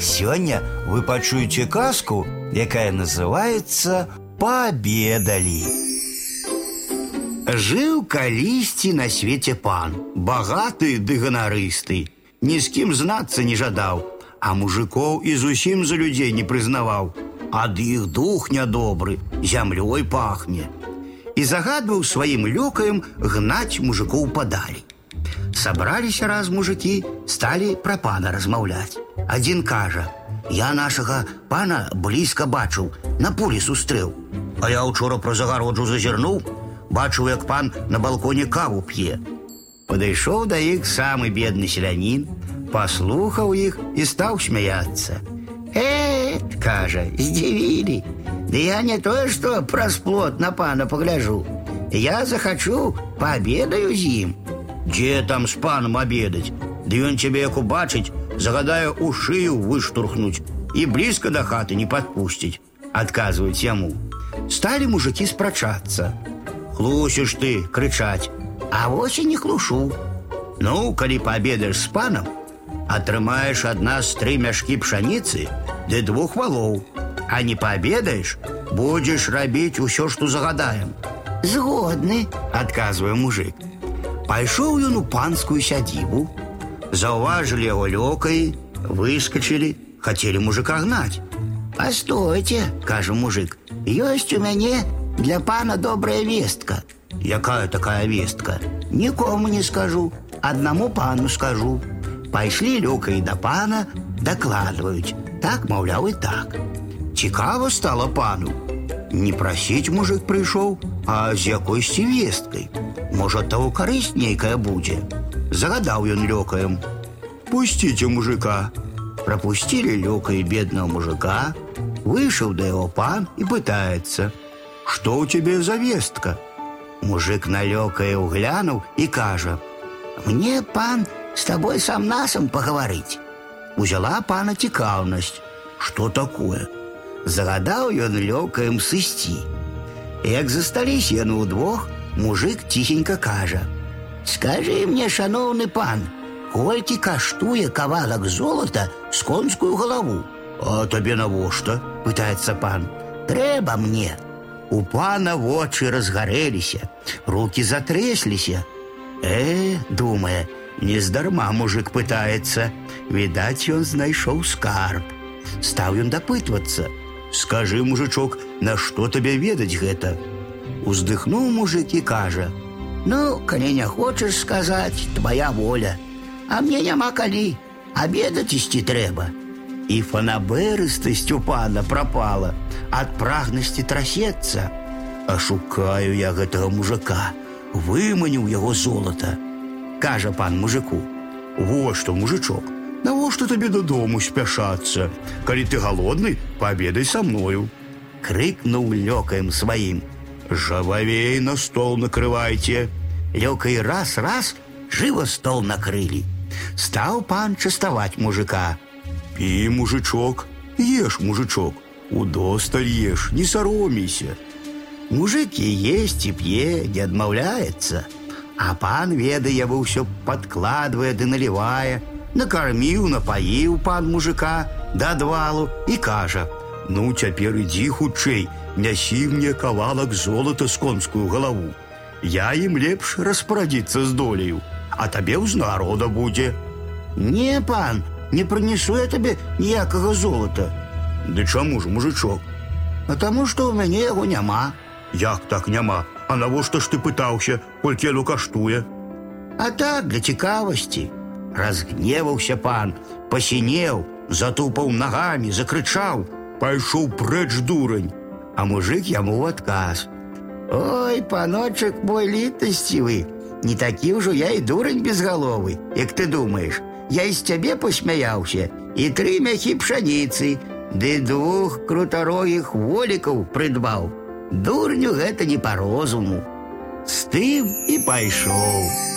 Сегодня вы пачуеце казку, якая называется «Пообедали». Жил калісьці на свете пан, богатый ды ганарысты, ні з кім знацца не жадаў, а мужиков і зусім за людей не прызнаваў. Ад іх дух нядобры, зямлёй пахне. І загадваў сваім лёкаем гнаць мужикоў падалі. Сабраліся раз мужики, сталі пра пана размаўляць. Адзін кажа: « Я нашага пана блізка бачыў, на полі сустрэў. А я учора праз загароджу зазірнуў, бачыў, як пан на балконе каву п'е. Падышоў да іх самы бедны селянін, паслухаў іх і стаў смяяцца. Э, кажа, здзівілі. Ды я не тое, што праз плот на пана пагляжу. Я захачу, паабедаю з ім. Дзе там з панам абедаць? Ды ён цябе як убачыць, загадае у шыю выштурхнуць і блізка да хаты не падпусціць, адказваюць яму. Сталі мужики спрачацца. Хлусіш ты крычаць, а вось і не хлушу. Ну, калі паабедаеш з панам, атрымаеш ад нас тры мяшкі пшаніцы ды двух валоў, а не паабедаеш, будзеш рабіць усё, што загадаем. Згодны, адказвае мужик. Пайшоў ён у панскую сядзібу, заўважылі яго лёкай, выскочылі, хацелі мужика гнаць. Постойте, кажа мужик, ёсць у мяне для пана добрая вестка. Якая такая вестка? Нікому не скажу, аднаму пану скажу. Пайшлі лёкай да пана, дакладваюць. Так, маўляў, і так. Цікава стала пану. Не прасіць мужик прыйшоў, а з якойсьці весткай. Можа, таго карысць нейкая будзе. Загадаў ён лёкаем. Пусціце мужика. Пропустили лёка и бедного мужика. Вышел да яго пан і пытаецца: « Што ў цябе за вестка? Мужик на лёкае ўглянуў і кажа: « Мне пан с тобой сам насам пагаварыць. Узяла пана цікаўнасць. Што такое? Загадаў ён лёкаем сысці. Як засталіся яны ўдвох, мужик ціхенька кажа: « Скажы мне, шаноўны пан, колькі каштуе кавалак золата з конскую галаву. А табе навошта? пытаецца пан. Трэба мне. У пана вочы разгарэліся, руки затрэсліся. Э, думае, нездарма мужик пытаецца. Відаць, ён знайшоў скарб. Стаў ён дапытвацца: « Скажы, мужичок, на што табе ведаць гэта? Уздыхнуў мужик і кажа: « Ну, калі не хочаш сказаць, твоя воля. А мне няма калі, абедаць ісці трэба. І фанаберыстасць у пана прапала, ад прагнасці трасецца. А шукаю я гэтага мужика, выманіў яго золата. Кажа пан мужику: « Во што, мужичок, навошта табе дадому спяшацца? Калі ты галодны, паабедай са мною. Крыкнуў лёкаем сваім: « Жававей на стол накрывайце. Лёкай раз-раз жыва стол накрылі. Стаў пан частаваць мужика. Пі, мужичок, еш, мужичок, удосталь еш, не саромейся. Мужик і есть і п'е, не адмаўляецца. А пан ведае вы ўсё падкладвае ды налівае, накарміў, напаіў пан мужика да адвалу і кажа: « Ну цяпер ідзі хутчэй, нясі мне кавалак золата з конскую галаву. Я ім лепш распарадзіцца з доляю, а табе ўзнарода будзе. Не, пан, не прынесу я табе ніякага золата. Ды чаму ж мужичок? А таму, што ў мяне яго няма. Як так няма? А навошта ж ты пытаўся, колькі яно каштуе? А так для цікавасці. Разгневаўся пан, пасінеў, затупаў нагамі, закрычаў, пайшоў прэч дурань, а мужик яму ў адказ. Ой, паночак мой літасцівы, не такі ўжо я і дурань безгаловы, як ты думаеш, я і з цябе пасмяяўся і тры мяхі пшаніцы, ды двух крутарогіх волікаў прыдбаў. Дурню гэта не па розуму. З тым і пайшоў.